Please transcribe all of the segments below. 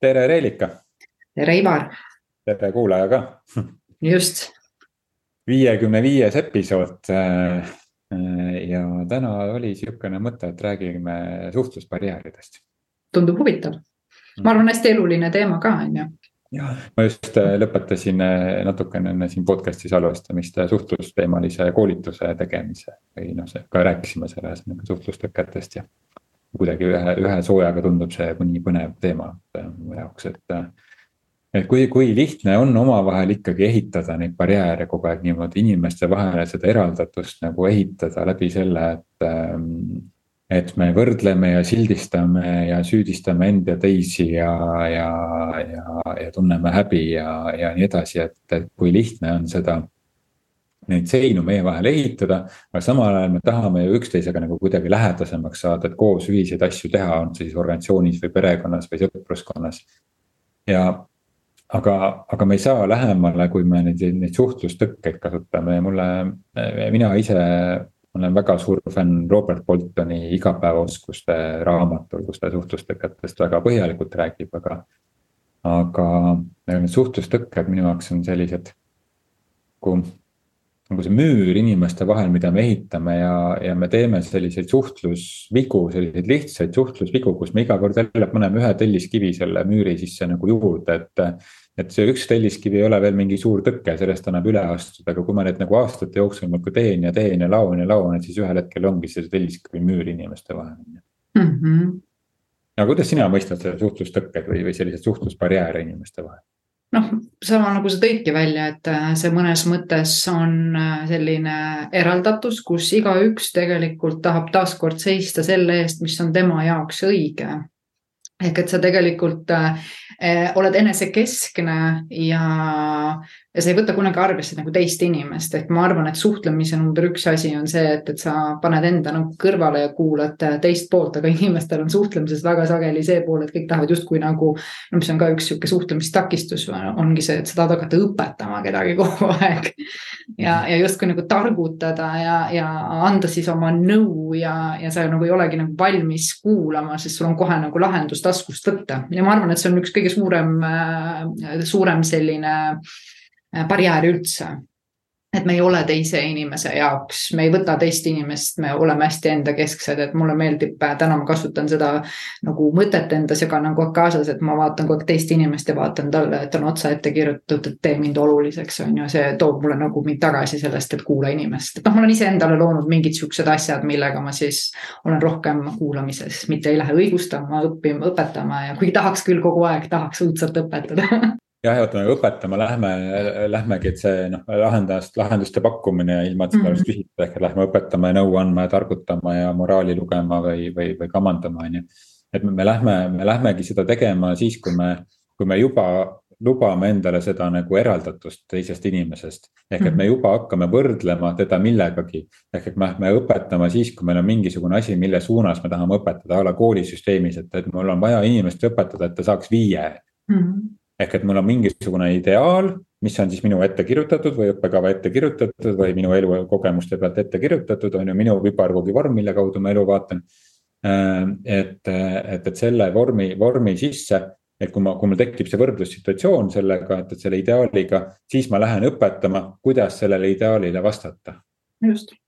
tere, Reelika. tere, Ivar. tere, kuulaja ka. just. viiekümne viies episood. Äh, ja täna oli sihukene mõte, et räägime suhtlusbarjääridest. tundub huvitav. ma arvan, hästi eluline teema ka, on ju jah, ma just äh, lõpetasin äh, natukene enne siin podcast'i salvestamist suhtlusteemalise koolituse tegemise või noh, ka rääkisime selles nagu suhtlustõketest ja kuidagi ühe, ühe soojaga tundub see nii põnev teema mu jaoks, et. et kui, kui lihtne on omavahel ikkagi ehitada neid barjääre kogu aeg niimoodi inimeste vahele seda eraldatust nagu ehitada läbi selle, et. et me võrdleme ja sildistame ja süüdistame end ja teisi ja, ja, ja, ja tunneme häbi ja, ja nii edasi, et, et kui lihtne on seda neid seinu meie vahel ehitada. aga samal ajal me tahame ju üksteisega nagu kuidagi lähedasemaks saada, et koos ühiseid asju teha, on see siis organisatsioonis või perekonnas või sõpruskonnas. ja aga, aga me ei saa lähemale, kui me neid, neid suhtlustõkkeid kasutame ja mulle, mina ise olen väga suur fänn Robert Boltoni igapäevaoskuste raamatul, kus ta suhtlustõketest väga põhjalikult räägib, aga. aga need suhtlustõkked minu jaoks on sellised, kui nagu see müür inimeste vahel, mida me ehitame ja, ja me teeme selliseid suhtlusvigu, selliseid lihtsaid suhtlusvigu, kus me iga kord jälle paneme ühe telliskivi selle müüri sisse nagu juurde, et. et see üks telliskivi ei ole veel mingi suur tõke, sellest annab üle astuda, aga kui ma neid nagu aastate jooksul nagu teen ja teen ja laon ja laon, et siis ühel hetkel ongi see telliskivi müür inimeste vahel mm. -hmm. aga kuidas sina mõistad seda suhtlustõkked või, või selliseid suhtlusbarjääre inimeste vahel? Noh, sama nagu sa tõidki välja, et äh, see mõnes mõttes on äh, selline eraldatus, kus igaüks tegelikult tahab taaskord seista selle eest, mis on tema jaoks õige. ehk et sa tegelikult äh, oled enesekeskne ja, ja sa ei võta kunagi arvesse nagu teist inimest, ehk ma arvan, et suhtlemise number üks asi on see, et, et sa paned enda nagu kõrvale ja kuulad teist poolt, aga inimestel on suhtlemises väga sageli see pool, et kõik tahavad justkui nagu. no mis on ka üks sihuke suhtlemistakistus, ongi see, et sa tahad hakata õpetama kedagi kogu aeg. Ja, ja justkui nagu targutada ja, ja anda siis oma nõu ja, ja sa nagu ei olegi nagu valmis kuulama, sest sul on kohe nagu lahendus taskust võtta ja ma arvan, et see on üks kõige suurem, äh, suurem selline äh, barjäär üldse. Et me ei ole teise inimese jaoks, me ei võta teist inimest, me oleme hästi endakesksed, et mulle meeldib, äh, täna ma kasutan seda nagu mõtet endas ja kannan kogu aeg kaasas, et ma vaatan kogu aeg teist inimest ja vaatan talle, et on otsa ette kirjutatud, et tee mind oluliseks, on ju, see toob mulle nagu mind tagasi sellest, et kuula inimest, et noh, ma olen iseendale loonud mingid siuksed asjad, millega ma siis olen rohkem kuulamises, mitte ei lähe õigustama, õppima, õpetama ja kuigi tahaks küll kogu aeg, tahaks õudselt õpetada jah, ja oota, õpetama lähme, lähmegi, et see noh, lahendust, lahenduste pakkumine ilma, et seda oleks mm -hmm. küsitud, ehk lähme õpetama ja nõu andma ja targutama ja moraali lugema või, või, või kamandama, on ju. et me lähme, me lähmegi seda tegema siis, kui me, kui me juba lubame endale seda nagu eraldatust teisest inimesest. ehk et me mhm. juba hakkame võrdlema teda millegagi. ehk et me, me õpetame siis, kui meil on mingisugune asi, mille suunas me tahame õpetada a la koolisüsteemis, et, et mul on vaja inimest õpetada, et ta saaks viie mm. -hmm ehk et mul on mingisugune ideaal, mis on siis minu ette kirjutatud või õppekava ette kirjutatud või minu elukogemuste pealt ette kirjutatud, on ju minu viparkogi vorm, mille kaudu ma elu vaatan. Äh, et, et, et selle vormi, vormi sisse, et kui ma, kui mul tekib see võrdlussituatsioon sellega, et, et selle ideaaliga, siis ma lähen õpetama, kuidas sellele ideaalile vastata. just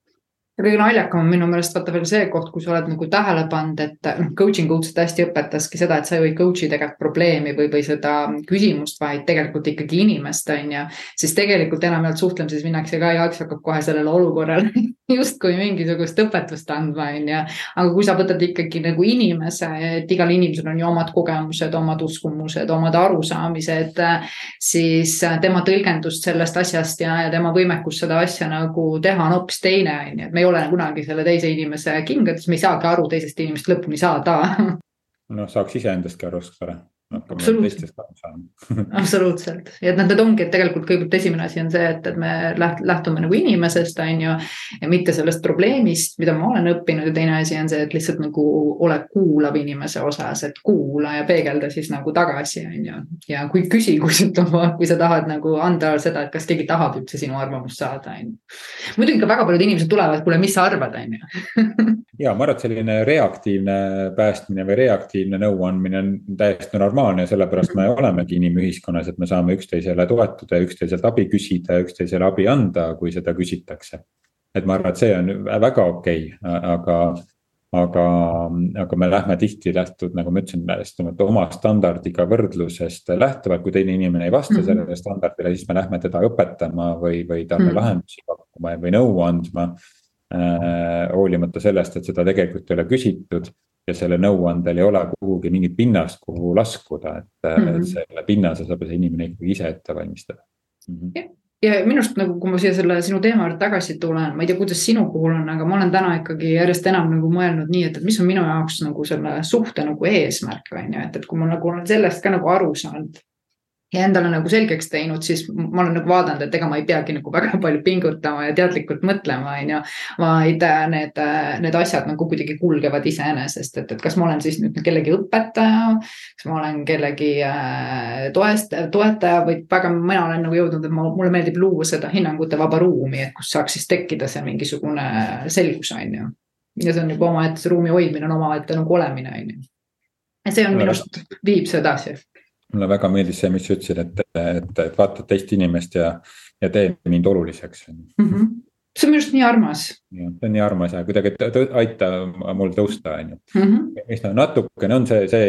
kõige naljakam on minu meelest vaata veel see koht, kui sa oled nagu tähele pannud, et noh, coaching coach seda hästi õpetaski seda, et sa ju ei coach'i tegelikult probleemi või, või seda küsimust, vaid tegelikult ikkagi inimest, on ju. siis tegelikult enamjaolt suhtlemises minnakse ka ja hakkab kohe sellele olukorrale justkui mingisugust õpetust andma, on ju. aga kui sa võtad ikkagi nagu inimese, et igal inimesel on ju omad kogemused, omad uskumused, omad arusaamised, siis tema tõlgendust sellest asjast ja, ja tema võimekus seda asja nagu teha on hoopis teine, on ju, et me ei ole kunagi selle teise inimese kingades, me ei saagi aru teisest inimesest lõpuni saada. noh, saaks iseendastki aru, eks ole absoluutselt ja et noh, need ongi, et tegelikult kõigepealt esimene asi on see, et, et me läht, lähtume nagu inimesest, on ju. ja mitte sellest probleemist, mida ma olen õppinud ja teine asi on see, et lihtsalt nagu ole kuulav inimese osas, et kuula ja peegelda siis nagu tagasi, on ju. ja kui küsi kustutama, kui sa tahad nagu anda seda, et kas keegi tahab üldse sinu arvamust saada, on ju. muidugi ka väga paljud inimesed tulevad, kuule, mis sa arvad, on ju. ja ma arvan, et selline reaktiivne päästmine või reaktiivne nõuandmine on täiesti normaalne ja sellepärast me olemegi inimühiskonnas, et me saame üksteisele toetuda ja üksteiselt abi küsida ja üksteisele abi anda, kui seda küsitakse. et ma arvan, et see on väga okei okay,, aga, aga, aga me lähme tihti lähtud, nagu ma ütlesin, oma standardiga võrdlusest lähtuvalt, kui teine inimene ei vasta -hmm. sellele standardile, siis me lähme teda õpetama või, või talle mm lahendusi pakkuma või nõu andma hoolimata sellest, et seda tegelikult ei ole küsitud ja selle nõuandel ei ole kuhugi mingit pinnast, kuhu laskuda, et mm, -hmm. selle pinnase saab see inimene ikkagi ise ette valmistada mm. -hmm ja minu arust nagu, kui ma siia selle sinu teema juurde tagasi tulen, ma ei tea, kuidas sinu puhul on, aga ma olen täna ikkagi järjest enam nagu mõelnud nii, et, et mis on minu jaoks nagu selle suhte nagu eesmärk on ju, et, et kui ma nagu olen sellest ka nagu aru saanud ja endale nagu selgeks teinud, siis ma olen nagu vaadanud, et ega ma ei peagi nagu väga palju pingutama ja teadlikult mõtlema, on ju. vaid äh, need, äh, need asjad nagu kuidagi kulgevad iseenesest, et, et kas ma olen siis nüüd kellegi õpetaja. kas ma olen kellegi äh, toest, toetaja või väga, mina olen nagu jõudnud, et ma, mulle meeldib luua seda hinnangute vaba ruumi, et kus saaks siis tekkida see mingisugune selgus, on ju. ja see on juba omaette, see ruumi hoidmine on omaette nagu olemine, on ju. ja see on minu arust, viib seda edasi mulle väga meeldis see, mis sa ütlesid, et, et, et vaata teist inimest ja, ja tee mind oluliseks mm. -hmm. see on minu arust nii armas. see on nii armas ja kuidagi aita mul tõusta, on ju. Mhm. mis no natukene on see, see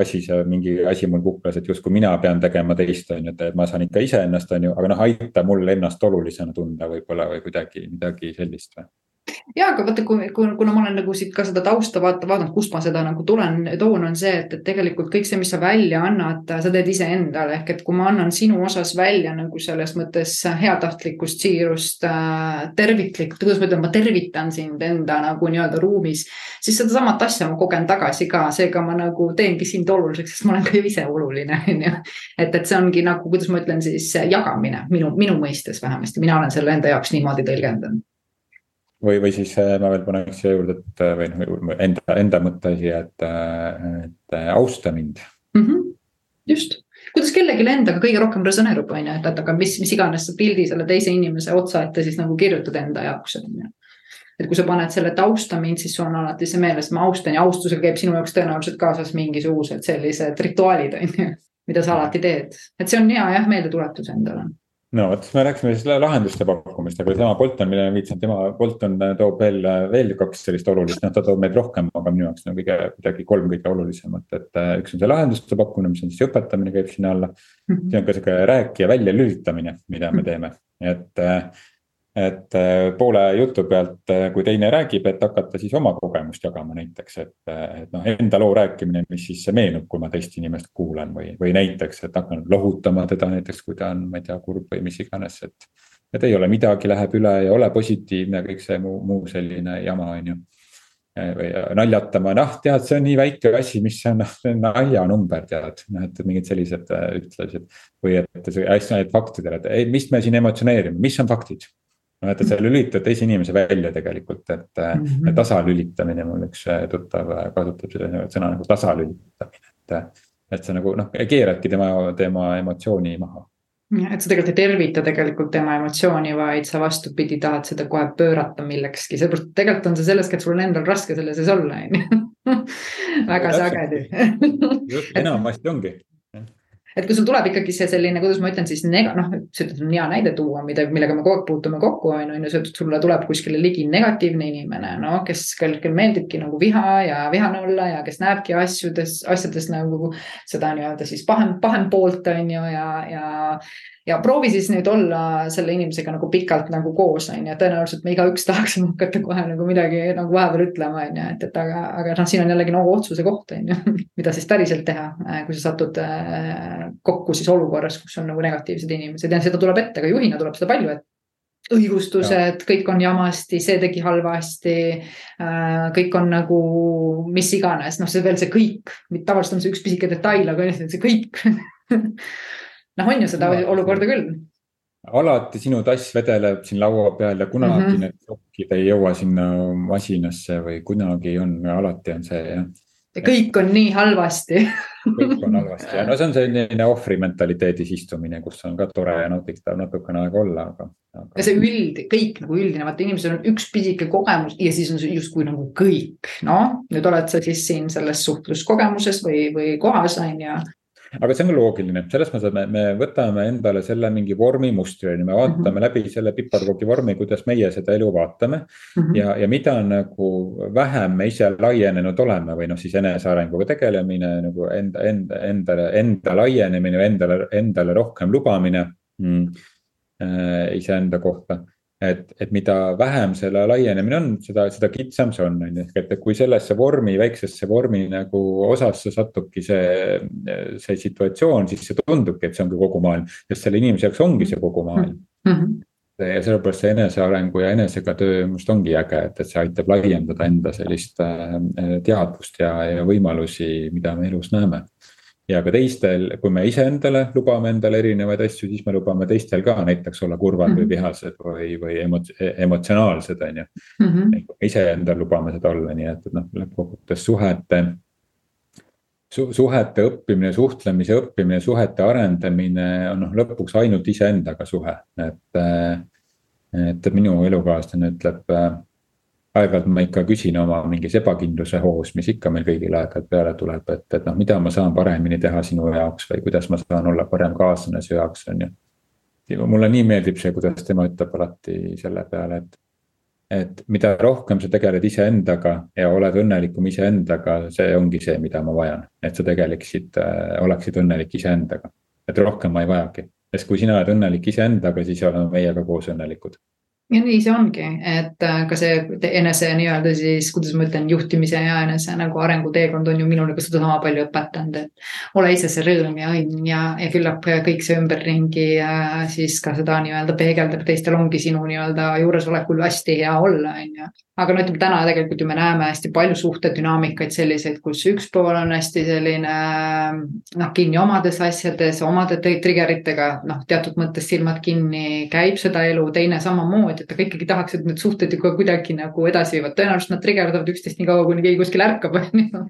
asi, see mingi asi mul kuklas, et justkui mina pean tegema teist, on ju, et ma saan ikka iseennast, on ju, aga noh, aita mul ennast olulisena tunda võib-olla või kuidagi midagi sellist või ja, aga vaata, kui, kuna ma olen nagu siit ka seda tausta vaata, vaadanud, kust ma seda nagu tulen, toon, on see, et, et tegelikult kõik see, mis sa välja annad, sa teed iseendale. Ehk et kui ma annan sinu osas välja nagu selles mõttes heatahtlikkust, siirust äh,, terviklikult, kuidas ma ütlen, ma tervitan sind enda nagu nii-öelda ruumis, siis sedasamat asja ma kogen tagasi ka, seega ma nagu teengi sind oluliseks, sest ma olen ka ju ise oluline, on ju. et, et see ongi nagu, kuidas ma ütlen siis jagamine minu, minu mõistes vähemasti, mina olen selle enda jaoks niimoodi tõlgendanud või, või siis äh, ma veel paneks siia juurde, et äh, või noh, enda, enda mõtte siia, et, äh, et austa mind mm. -hmm. just, kuidas kellelegi endaga kõige rohkem resoneerub, on ju, et, et aga mis, mis iganes sa pildi selle teise inimese otsa ette siis nagu kirjutad enda jaoks, on ju et kui sa paned selle, et austa mind, siis sul on alati see meeles, ma austan ja austusega käib sinu jaoks tõenäoliselt kaasas mingisugused sellised rituaalid, on ju, mida sa alati teed. et see on hea jah, meeldetuletus endale no vot, me rääkisime siis lahenduste pakkumist, aga seesama Bolton, millele ma viitasin, tema, Bolton toob veel, veel kaks sellist olulist, noh, ta toob meid rohkem, aga minu jaoks on kõige, kuidagi kolm kõige olulisemat, et äh, üks on see lahenduste pakkumine, mis on siis õpetamine, käib sinna alla. Mhm. see on ka sihuke rääkija väljalülitamine, mida me teeme, et äh, et äh, poole jutu pealt, äh, kui teine räägib, et hakata siis oma kogemust jagama näiteks, et, äh, et noh, enda loo rääkimine, mis siis meenub, kui ma teist inimest kuulan või, või näiteks, et hakkan lohutama teda näiteks, kui ta on, ma ei tea, kurb või mis iganes, et. et ei ole midagi, läheb üle ja ole positiivne, kõik see muu, muu selline jama, on ju. või naljatama, noh, tead, see on nii väike asi, mis noh, on naljanumber, tead, noh, et mingid sellised ütlused. või et hästi need faktidele, et ei, mis me siin emotsioneerime, mis on faktid noh, et, sa lülitad teise inimese välja tegelikult, et mm -hmm. tasalülitamine, mul üks äh, tuttav äh, kasutab seda sõna nagu tasalülitamine, et. et sa nagu noh, keeradki tema, tema emotsiooni maha. et sa tegelikult ei tervita tegelikult tema emotsiooni, vaid sa vastupidi tahad seda kohe pöörata millekski, seepärast tegelikult on see sellest, et sul on endal raske selle sees olla, on ju. väga sageli. enamasti ongi et kui sul tuleb ikkagi see selline, kuidas ma ütlen siis noh, see on hea näide tuua, mida, millega me kogu aeg puutume kokku, on ju, on ju, see, et sulle tuleb kuskile ligi negatiivne inimene, no kes, kel, kel meeldibki nagu viha ja vihane olla ja kes näebki asjades, asjades nagu seda nii-öelda siis pahem, pahem poolt, on ju, ja, ja ja proovi siis nüüd olla selle inimesega nagu pikalt nagu koos, on ju, tõenäoliselt me igaüks tahaksime hakata kohe nagu midagi nagu vahepeal ütlema, on ju, et, et aga, aga noh, siin on jällegi nagu otsuse koht, on ju, mida siis päriselt teha, kui sa satud äh, kokku siis olukorras, kus on nagu negatiivsed inimesed. Ja seda tuleb ette, ka juhina tuleb seda palju ette õigustused, kõik on jamasti, see tegi halvasti. Äh, kõik on nagu mis iganes, noh, see veel see kõik, tavaliselt on see üks pisike detail, aga see kõik noh, on ju seda no, olukorda küll. alati sinu tass vedeleb siin laua peal ja kunagi mm -hmm. need sokid ei jõua sinna masinasse või kunagi on, alati on see jah. ja kõik on nii halvasti kõik on halvasti ja no see on selline ohvri mentaliteedis istumine, kus on ka tore ja nauditav natukene aega olla, aga, aga.... ja see üld, kõik nagu üldine, vaata inimesel on üks pisike kogemus ja siis on see justkui nagu kõik, noh. nüüd oled sa siis siin selles suhtluskogemuses või, või kohas on ju aga see on ka loogiline, selles mõttes, et me, me võtame endale selle mingi vormi mustri, on ju, me vaatame mm -hmm. läbi selle piparkoogi vormi, kuidas meie seda elu vaatame mm. -hmm. ja, ja mida nagu vähem me ise laienenud oleme või noh, siis enesearenguga tegelemine nagu enda, enda, endale, enda laienemine või endale, endale rohkem lubamine mm, äh, iseenda kohta et, et mida vähem selle laienemine on, seda, seda kitsam see on, on ju, ehk et kui sellesse vormi, väiksesse vormi nagu osasse satubki see, see situatsioon, siis see tundubki, et see ongi kogu maailm, sest selle inimese jaoks ongi see kogu maailm. Mm. -hmm ja sellepärast see enesearengu ja enesega töö arust ongi äge, et, et see aitab laiendada enda sellist äh, teadvust ja, ja võimalusi, mida me elus näeme ja ka teistel, kui me iseendale lubame endale erinevaid asju, siis me lubame teistel ka näiteks olla kurvad mm -hmm. või mhm. vihased või, või emot-, emotsionaalsed, on ju. Mhm. iseendal lubame seda olla, nii et, et noh, lõppkokkuvõttes suhete su,. suhete õppimine, suhtlemise õppimine, suhete arendamine on noh, lõpuks ainult iseendaga suhe, et. et minu elukaaslane ütleb aeg-ajalt ma ikka küsin oma mingis ebakindluse hoos, mis ikka meil kõigil aeg-ajalt peale tuleb, et, et noh, mida ma saan paremini teha sinu jaoks või kuidas ma saan olla parem kaaslane su jaoks, on ju. mulle nii meeldib see, kuidas tema ütleb alati selle peale, et. et mida rohkem sa tegeled iseendaga ja oled õnnelikum iseendaga, see ongi see, mida ma vajan. et sa tegeliksid äh,, oleksid õnnelik iseendaga, et rohkem ma ei vajagi. sest kui sina oled õnnelik iseendaga, siis oleme meiega koos õnnelikud ja nii see ongi, et äh, ka see enese nii-öelda siis, kuidas ma ütlen, juhtimise ja enese nagu arenguteekond on ju minule ka sedasama palju õpetanud, et ole ise see rõõm ja õnn ja, ja küllap kõik see ümberringi äh, siis ka seda nii-öelda peegeldab, teistel ongi sinu nii-öelda juuresolekul hästi hea olla, on ju aga no ütleme täna tegelikult ju me näeme hästi palju suhtedünaamikaid selliseid, kus üks pool on hästi selline noh, kinni omades asjades, omade trigger itega, noh, teatud mõttes silmad kinni, käib seda elu, teine samamoodi, et aga ikkagi tahaks, et need suhted ikka kuidagi nagu edasi viivad, tõenäoliselt nad trigerdavad üksteist nii kaua, kuni keegi kuskil ärkab, on ju.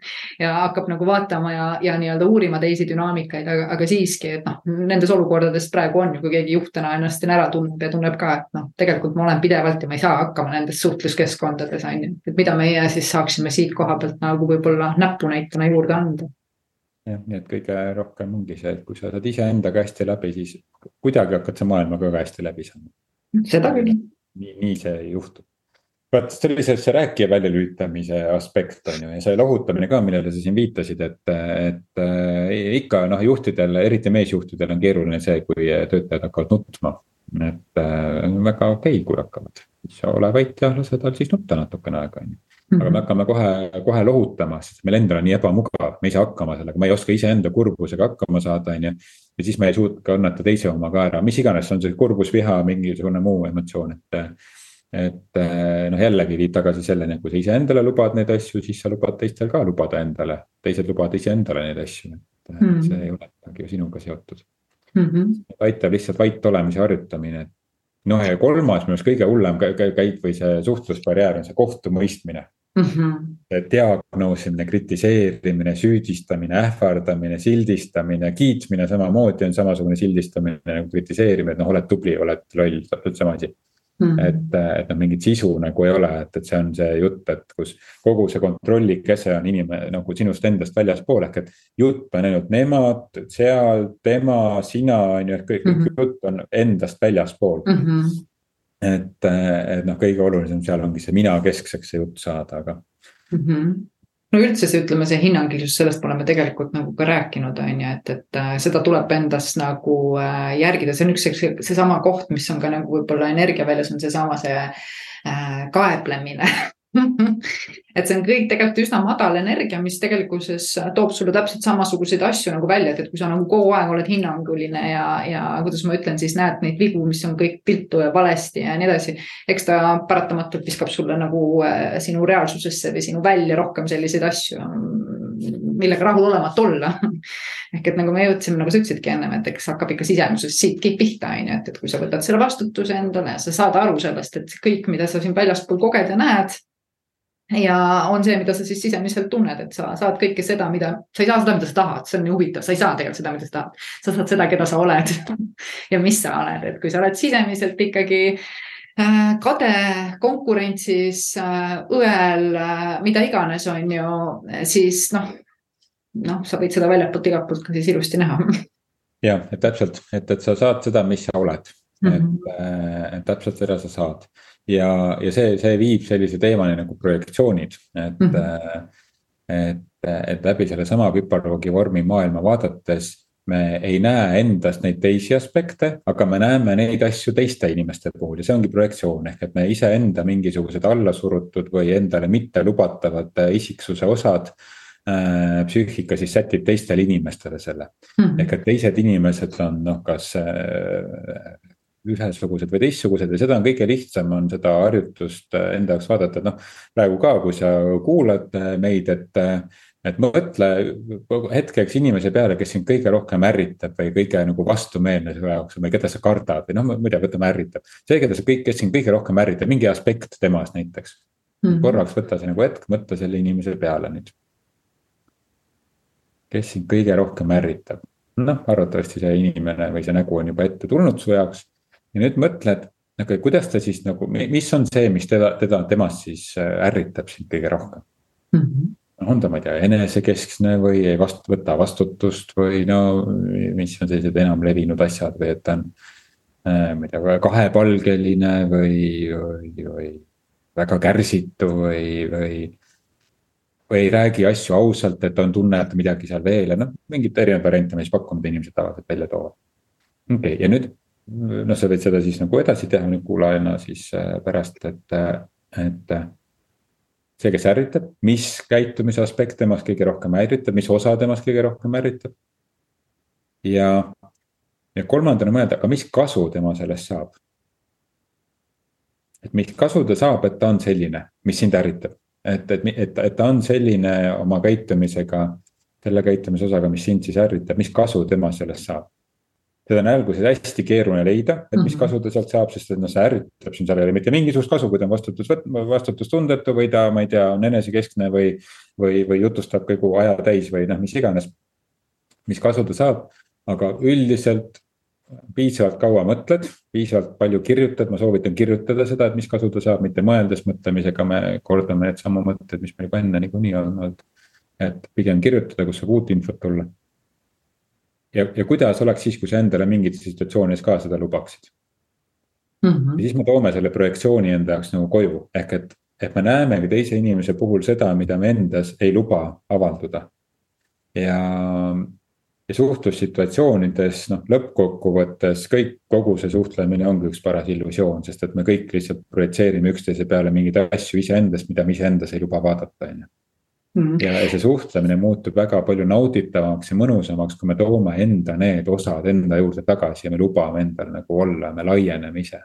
ja hakkab nagu vaatama ja, ja nii-öelda uurima teisi dünaamikaid, aga, aga siiski, et noh, nendes olukordades praegu on ju, kui keegi juht täna ennast siin ära tunneb ja tunneb ka, et noh, tegelikult ma olen pidevalt ja ma ei saa hakkama nendes suhtluskeskkonnas valdkondades on ju, et mida meie siis saaksime siit koha pealt nagu võib-olla näpunäitena juurde anda. jah, nii et kõige rohkem ongi see, et kui sa saad iseendaga hästi läbi, siis kuidagi hakkad sa maailmaga ka hästi läbi saama. seda küll. nii, nii see juhtub vaat see oli see, see rääkija väljalülitamise aspekt on ju ja see lohutamine ka, millele sa siin viitasid, et, et äh, ikka noh, juhtidel, eriti meesjuhtidel on keeruline see, kui töötajad hakkavad nutma. Et äh, väga okei okay,, kui hakkavad siis ole vait ja lase tal siis nutta natukene aega, on ju. aga me mhm. hakkame kohe, kohe lohutama, sest meil endal on nii ebamugav, me ei saa hakkama sellega, ma ei oska iseenda kurbusega hakkama saada, on ju. ja siis me ei suuda kannata teise oma ka ära, mis iganes, on see kurbus, viha, mingisugune muu emotsioon, et. et noh, jällegi viib tagasi selleni, et kui sa iseendale lubad neid asju, siis sa lubad teistel ka lubada endale, teised lubavad iseendale neid asju, et mm. see ei ole midagi ju sinuga seotud mm. -hmm. aitab lihtsalt vait olemise harjutamine, noh, ja kolmas minu arust kõige hullem käik või see suhtlusbarjäär on see kohtumõistmine mm. -hmm. diagnoosimine, kritiseerimine, süüdistamine, ähvardamine, sildistamine, kiitmine samamoodi on samasugune sildistamine nagu kritiseerimine, et noh, oled tubli, oled loll, täpselt sama asi Mm. et, et noh, mingit sisu nagu ei ole, et, et see on see jutt, et kus kogu see kontrolli kese on inimene nagu sinust endast väljaspool ehk et. jutt on ainult nemad, seal, tema, sina on ju, et kõik mm -hmm. jutt on endast väljaspool mm. -hmm. et, et noh, kõige olulisem seal ongi see mina keskseks see jutt saada, aga mm. -hmm no üldse see, ütleme, see hinnangilisus, sellest me oleme tegelikult nagu ka rääkinud, on ju, et, et äh, seda tuleb endas nagu äh, järgida, see on üks seesama koht, mis on ka nagu võib-olla energiaväljas on seesama see äh, kaeblemine et see on kõik tegelikult üsna madal energia, mis tegelikkuses toob sulle täpselt samasuguseid asju nagu välja, et, et kui sa nagu kogu aeg oled hinnanguline ja, ja kuidas ma ütlen, siis näed neid vigu, mis on kõik viltu ja valesti ja nii edasi. eks ta paratamatult viskab sulle nagu äh, sinu reaalsusesse või sinu välja rohkem selliseid asju, millega rahulolematu olla ehk et nagu me jõudsime, nagu sa ütlesidki ennem, et eks hakkab ikka sisemusest siitki pihta, on ju, et, et kui sa võtad selle vastutuse endale ja sa saad aru sellest, et kõik, mida sa siin väljaspool koged ja näed ja on see, mida sa siis sisemiselt tunned, et sa saad kõike seda, mida, sa ei saa seda, mida sa tahad, see on nii huvitav, sa ei saa tegelikult seda, mida sa tahad. sa saad seda, keda sa oled ja mis sa oled, et kui sa oled sisemiselt ikkagi äh, kade konkurentsis, äh, õel, äh, mida iganes, on ju, siis noh, noh, sa võid seda väljapoolt igalt poolt ka siis ilusti näha. ja, et täpselt, et, et sa saad seda, mis sa oled mm, -hmm. et, et täpselt seda sa saad ja, ja see, see viib sellise teemani nagu projektsioonid, et mm, -hmm. et, et läbi sellesama küparloogi vormi maailma vaadates me ei näe endast neid teisi aspekte, aga me näeme neid asju teiste inimeste puhul ja see ongi projektsioon, ehk et me iseenda mingisugused allasurutud või endale mittelubatavad isiksuse osad äh,. psüühika siis sätib teistele inimestele selle mm, -hmm. ehk et teised inimesed on noh, kas äh, ühesugused või teistsugused ja seda on kõige lihtsam, on seda harjutust äh, enda jaoks vaadata, et noh. praegu ka, kui sa kuulad äh, meid, et, äh, et mõtle hetkeks inimese peale, kes sind kõige rohkem ärritab või kõige nagu vastumeelne su jaoks või keda sa kardad või noh, muide, võtame ärritab. see, keda sa kõik, kes sind kõige rohkem ärritab, mingi aspekt temas näiteks mm. -hmm. korraks võta see nagu hetk, mõtle selle inimese peale nüüd. kes sind kõige rohkem ärritab? noh, arvatavasti see inimene või see nägu on juba ette tulnud su jaoks ja nüüd mõtled, aga kuidas ta siis nagu, mis on see, mis teda, teda, temast siis äh, ärritab sind kõige rohkem mm? -hmm on ta, ma ei tea, enesekeskne või ei vastu, võta vastutust või no mis on sellised enam levinud asjad või et ta on. Äh, ma ei tea, kahepalgeline või, või, või väga kärsitu või, või. või ei räägi asju ausalt, et on tunne, et midagi seal veel ja noh, mingeid erinevaid variante, mis pakkunud inimesed tavaliselt välja toovad. okei okay,, ja nüüd noh, sa võid seda siis nagu edasi teha nüüd kuulajana siis äh, pärast, et, äh, et. See, kes ärritab, mis käitumise aspekt temas kõige rohkem häiritab, mis osa temas kõige rohkem ärritab. ja, ja kolmandana mõelda, aga mis kasu tema sellest saab. et mis kasu ta saab, et ta on selline, mis sind ärritab, et, et, et, et ta on selline oma käitumisega selle käitumise osaga, mis sind siis ärritab, mis kasu tema sellest saab seda on alguses hästi keeruline leida, et mis mhm. kasu ta sealt saab, sest et noh, see ärritab sind, seal ei ole mitte mingisugust kasu, kui ta on vastutus, vastutustundetu või ta, ma ei tea, on enesekeskne või. või, või jutustab kogu aja täis või noh, mis iganes. mis kasu ta saab, aga üldiselt piisavalt kaua mõtled, piisavalt palju kirjutad, ma soovitan kirjutada seda, et mis kasu ta saab, mitte mõeldes mõtlemisega me kordame need samu mõtted, mis meil juba enne niikuinii on olnud. et pigem kirjutada, kus saab uut infot tulla ja, ja kuidas oleks siis, kui sa endale mingites situatsioonides ka seda lubaksid mm. -hmm. ja siis me toome selle projektsiooni enda jaoks nagu koju, ehk et, et me näemegi teise inimese puhul seda, mida me endas ei luba avalduda. ja, ja suhtlussituatsioonides noh, lõppkokkuvõttes kõik, kogu see suhtlemine ongi üks paras illusioon, sest et me kõik lihtsalt projitseerime üksteise peale mingeid asju iseendast, mida me iseendas ei luba vaadata, on ju Mm. ja see suhtlemine muutub väga palju nauditavamaks ja mõnusamaks, kui me toome enda need osad enda juurde tagasi ja me lubame endal nagu olla, me laieneme ise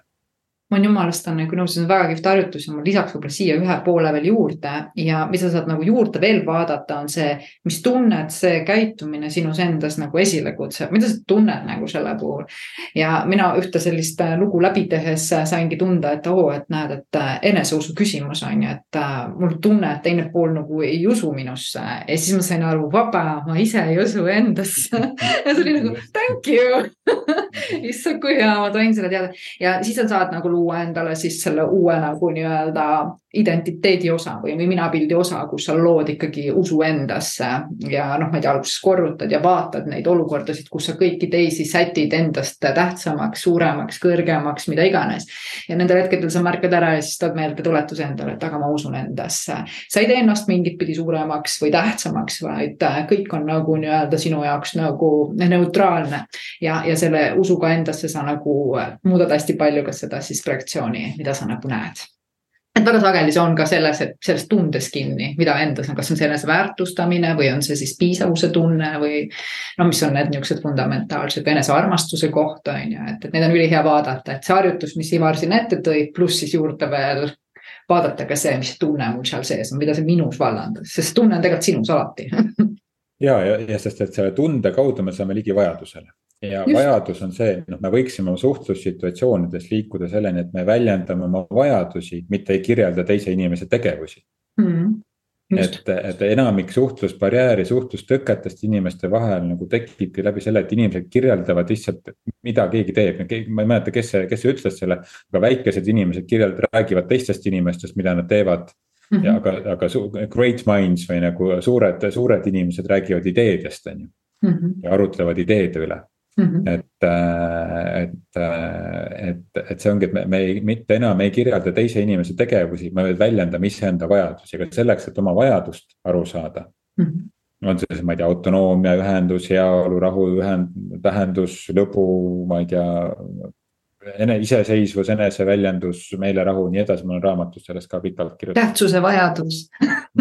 ma olen jumalast on nagu nõus, see on väga kihvt harjutus ja ma lisaks võib-olla siia ühe poole veel juurde. Ja mis sa saad nagu juurde veel vaadata, on see, mis tunned see käitumine sinus endas nagu esile kutsub, mida sa tunned nagu selle puhul. ja mina ühte sellist äh, lugu läbi tehes saingi tunda, et oo, et näed, et äh, eneseusu küsimus on ju, et äh, mul tunne, et teine pool nagu ei usu minusse. Ja siis ma sain aru, vaba, ma ise ei usu endasse. Ja see oli nagu thank you. Issand, kui hea, ma tohin selle teada. Ja siis sa saad nagu luua endale siis selle uue nagu nii-öelda identiteedi osa või, minapildi osa, kus sa lood ikkagi usu endasse. ja noh, ma ei tea, alguses korrutad ja vaatad neid olukordasid, kus sa kõiki teisi sätid endast tähtsamaks, suuremaks, kõrgemaks, mida iganes. ja nendel hetkedel sa märkad ära ja siis tood meeldetuletuse endale, et aga ma usun endasse. sa ei tee ennast mingit pidi suuremaks või tähtsamaks, vaid kõik on nagu nii-öelda sinu jaoks nagu neutraalne. ja, ja selle usuga endasse sa nagu muudad hästi palju ka seda siis reaktsiooni, mida sa nagu näed. Et väga sageli see on ka selles, et sellest tundes kinni, mida endas on, kas on see eneseväärtustamine või on see siis piisavuse tunne või. no mis on need niisugused fundamentaalsed enesearmastuse koht on ju, et, et neid on ülihea vaadata, et see harjutus, mis Ivar siin ette tõi, pluss siis juurde veel vaadata ka see, mis tunne mul seal sees on, mida see minus vallandas, sest tunne on tegelikult sinus alati. Ja, ja, ja sest, et selle tunde kaudu me saame ligi vajadusele ja Just. vajadus on see, noh, me võiksime oma suhtlussituatsioonides liikuda selleni, et me väljendame oma vajadusi, mitte ei kirjelda teise inimese tegevusi mm. et, et enamik suhtlusbarjääri, suhtlustõketest inimeste vahel nagu tekibki läbi selle, et inimesed kirjeldavad lihtsalt, mida keegi teeb. ma ei mäleta, kes see, kes see ütles selle, aga väikesed inimesed kirjeldavad, räägivad teistest inimestest, mida nad teevad. Mm -hmm. ja aga, aga great minds või nagu suured, suured inimesed räägivad ideedest, on ju mm. -hmm. ja arutlevad ideede üle Mm -hmm. et, äh, et, äh, et, et see ongi, et me, me ei, mitte enam ei kirjelda teise inimese tegevusi, me väljendame iseenda vajadusi, aga selleks, et oma vajadust aru saada mm. -hmm on see siis, ma ei tea, autonoomia ühendus, heaolu, rahu ühend-, tähendus, lõbu, ma ei tea. ene-, iseseisvus, eneseväljendus, meelerahu, nii edasi, ma olen raamatus sellest ka pikalt kirjutanud. tähtsuse vajadus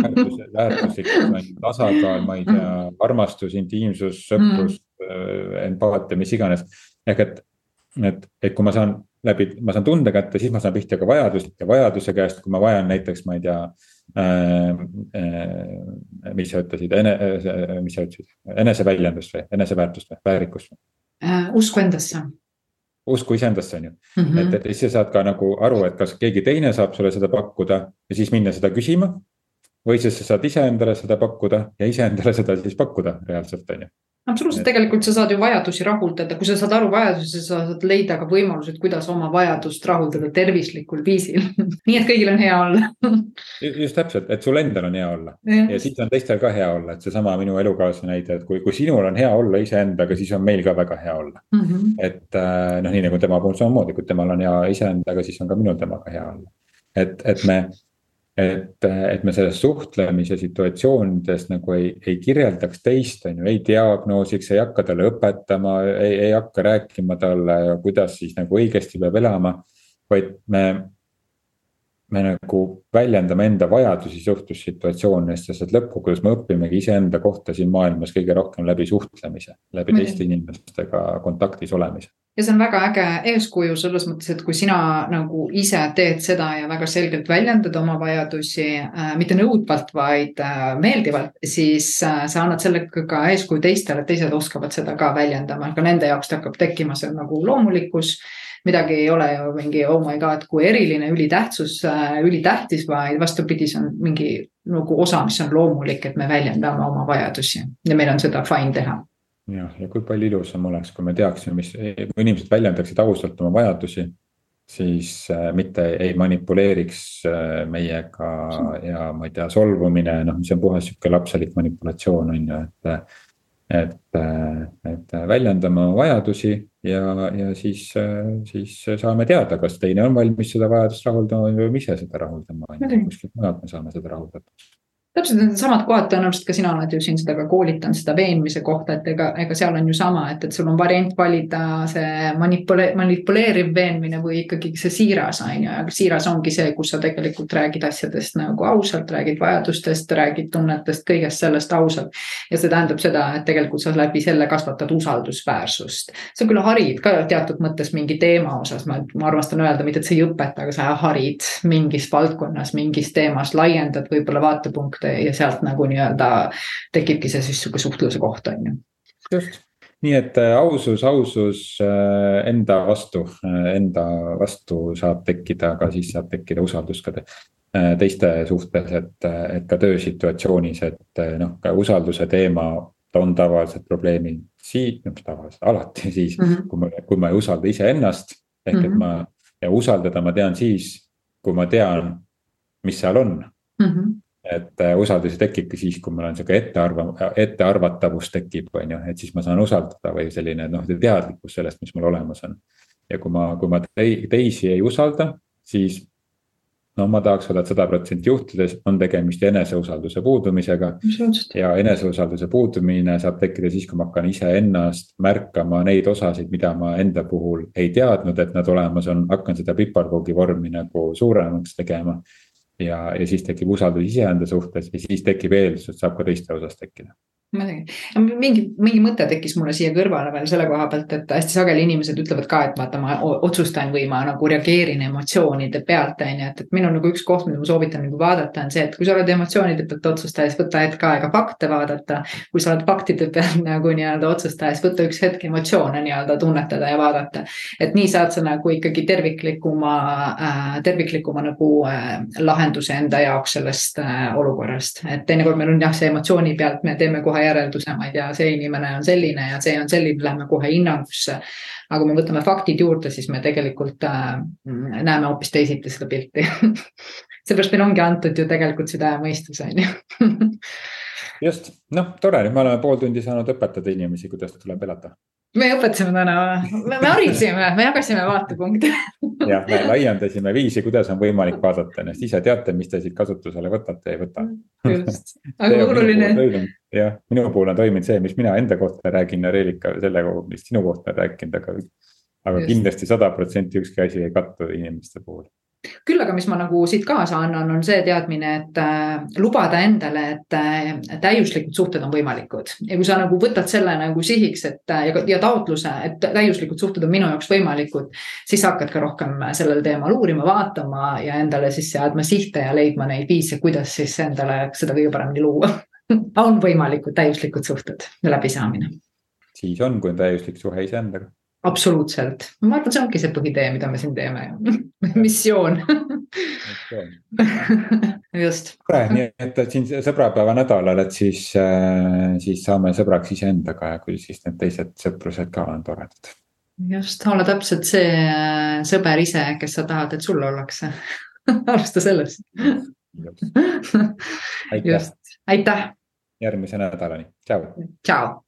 väärtus, väärtuslikkus, tasakaal, ma ei tea, armastus, intiimsus, sõprus mm Äh, empaatia, mis iganes. ehk et, et, et kui ma saan läbi, ma saan tunde kätte, siis ma saan pihta ka vajadust ja vajaduse käest, kui ma vajan näiteks, ma ei tea äh,. Äh, mis sa ütlesid, ene- äh,, mis sa ütlesid, eneseväljendust või eneseväärtust või väärikust äh,? usku endasse usku iseendasse, on ju mm. -hmm. et, et siis sa saad ka nagu aru, et kas keegi teine saab sulle seda pakkuda ja siis minna seda küsima. või siis sa saad iseendale seda pakkuda ja iseendale seda siis pakkuda reaalselt, on ju absoluutselt, tegelikult sa saad ju vajadusi rahuldada, kui sa saad aru vajadusest, sa saad leida ka võimalused, kuidas oma vajadust rahuldada tervislikul viisil. Nii et kõigil on hea olla. Just täpselt, et sul endal on hea olla. Ja, ja siis on teistel ka hea olla, et seesama minu elukaaslase näide, et kui, kui sinul on hea olla iseendaga, siis on meil ka väga hea olla. Mm. -hmm. et äh, noh, nii nagu tema puhul samamoodi, kui temal on hea iseendaga, siis on ka minul temaga hea olla. et, et me et, et me selles suhtlemise situatsioonides nagu ei, ei kirjeldaks teist, on ju, ei diagnoosiks, ei hakka talle õpetama, ei, ei hakka rääkima talle, kuidas siis nagu õigesti peab elama. vaid me, me nagu väljendame enda vajadusi suhtlussituatsioonides, sest et lõppkokkuvõttes me õpimegi iseenda kohta siin maailmas kõige rohkem läbi suhtlemise, läbi teiste inimestega kontaktis olemise ja see on väga äge eeskuju selles mõttes, et kui sina nagu ise teed seda ja väga selgelt väljendad oma vajadusi äh,, mitte nõudvalt, vaid äh, meeldivalt, siis äh, sa annad sellega ka eeskuju teistele, teised oskavad seda ka väljendama, ka nende jaoks hakkab tekkima see nagu loomulikkus. Midagi ei ole ju mingi oh my god, kui eriline, ülitähtsus, äh, ülitähtis, vaid vastupidi, see on mingi nagu osa, mis on loomulik, et me väljendame oma vajadusi. Ja meil on seda fine teha jah, ja kui palju ilusam oleks, kui me teaksime, mis, kui inimesed väljendaksid ausalt oma vajadusi. siis äh, mitte ei manipuleeriks äh, meiega ja ma ei tea, solvumine, noh, mis on puhas sihuke lapselik manipulatsioon on ju, et. et, et väljendame oma vajadusi ja, ja siis, siis saame teada, kas teine on valmis seda vajadust rahuldama või me ise seda rahuldama, on ju, kuskilt mujalt me saame seda rahuldatud täpselt needsamad kohad, tõenäoliselt ka sina oled ju siin seda ka koolitanud, seda veenmise kohta, et ega, ega seal on ju sama, et, et sul on variant valida see manipule-, manipuleeriv veenmine või ikkagi see siiras on ju, aga siiras ongi see, kus sa tegelikult räägid asjadest nagu ausalt, räägid vajadustest, räägid tunnetest, kõigest sellest ausalt. ja see tähendab seda, et tegelikult sa läbi selle kasvatad usaldusväärsust. sa küll harid ka teatud mõttes mingi teema osas, ma, ma armastan öelda, mitte et sa ei õpeta, aga sa harid mingis valdkonnas, mingis teemas, laiendad võib-olla vaatepunkte ja sealt nagu nii-öelda tekibki see siis sihuke suhtluse koht, on ju. just, nii et äh, ausus, ausus äh, enda vastu, äh, enda vastu saab tekkida, aga siis saab tekkida usaldus ka teiste suhtes, et, et ka töösituatsioonis, et noh, ka usalduse teema on tavaliselt probleemi siit, noh tavaliselt alati siis mm, -hmm. kui ma, kui ma ei usalda iseennast. ehk mm -hmm. et mhm. ma ja usaldada ma tean siis, kui ma tean, mis seal on mm. -hmm et äh, usaldus tekibki siis, kui mul on sihuke ettearva-, ettearvatavus tekib, on ju, et siis ma saan usaldada või selline noh, teadlikkus sellest, mis mul olemas on. ja kui ma, kui ma teisi ei usalda, siis no ma tahaks öelda, et sada protsenti juhtudes on tegemist eneseusalduse puudumisega. ja eneseusalduse puudumine saab tekkida siis, kui ma hakkan iseennast märkama neid osasid, mida ma enda puhul ei teadnud, et nad olemas on, hakkan seda piparkoogi vormi nagu suuremaks tegema ja, ja siis tekib usaldus iseenda suhtes ja siis tekib eeldus, et saab ka teiste osas tekkida muidugi, mingi, mingi mõte tekkis mulle siia kõrvale veel selle koha pealt, et hästi sageli inimesed ütlevad ka, et vaata, ma otsustan või ma nagu reageerin emotsioonide pealt, on ju, et, et minul nagu üks koht, mida ma soovitan nagu vaadata, on see, et kui sa oled emotsioonide pealt otsustaja, siis võta hetk aega fakte vaadata. kui sa oled faktide pealt nagu nii-öelda otsustaja, siis võta üks hetk emotsioone nii-öelda tunnetada ja vaadata. et nii saad sa nagu ikkagi terviklikuma äh,, terviklikuma nagu äh, lahenduse enda jaoks sellest äh, olukorrast, et teinekord meil on jah, see emotsiooni pealt me teeme kohe kohe järelduse, ma ei tea, see inimene on selline ja see on selline, lähme kohe hinnangusse. aga kui me võtame faktid juurde, siis me tegelikult äh, näeme hoopis teisiti seda pilti. Seepärast meil ongi antud ju tegelikult süda ja mõistus, on ju. Just, noh, tore, me oleme pool tundi saanud õpetada inimesi, kuidas tuleb elada me õpetasime täna, me harisime, me jagasime vaatepunkte jah, me laiendasime viisi, kuidas on võimalik vaadata ennast, ise teate, mis te siit kasutusele võtate ja ei võta. just, aga oluline. jah, minu puhul on toiminud see, mis mina enda kohta räägin ja Reelika selle kohta, mis sinu kohta on rääkinud, aga. aga just. kindlasti sada protsenti ükski asi ei kattu inimeste puhul küll aga, mis ma nagu siit kaasa annan, on see teadmine, et äh, lubada endale, et äh, täiuslikud suhted on võimalikud. Ja kui sa nagu võtad selle nagu sihiks, et äh, ja, ja taotluse, et täiuslikud suhted on minu jaoks võimalikud, siis hakkad ka rohkem sellel teemal uurima, vaatama ja endale siis seadma sihte ja leidma neid viise, kuidas siis endale seda kõige paremini luua. On võimalikud täiuslikud suhted ja läbisaamine. siis on, kui on täiuslik suhe iseendaga absoluutselt, ma arvan, see ongi see põhitee, mida me siin teeme missioon just. tore, nii et, et siin sõbrapäeva nädalal, et siis, äh, siis saame sõbraks iseendaga ja küll siis need teised sõprused ka on toredad. just, olla täpselt see äh, sõber ise, kes sa tahad, et sulle ollakse alusta sellest. just, aitäh. järgmise nädalani, tšau. tšau.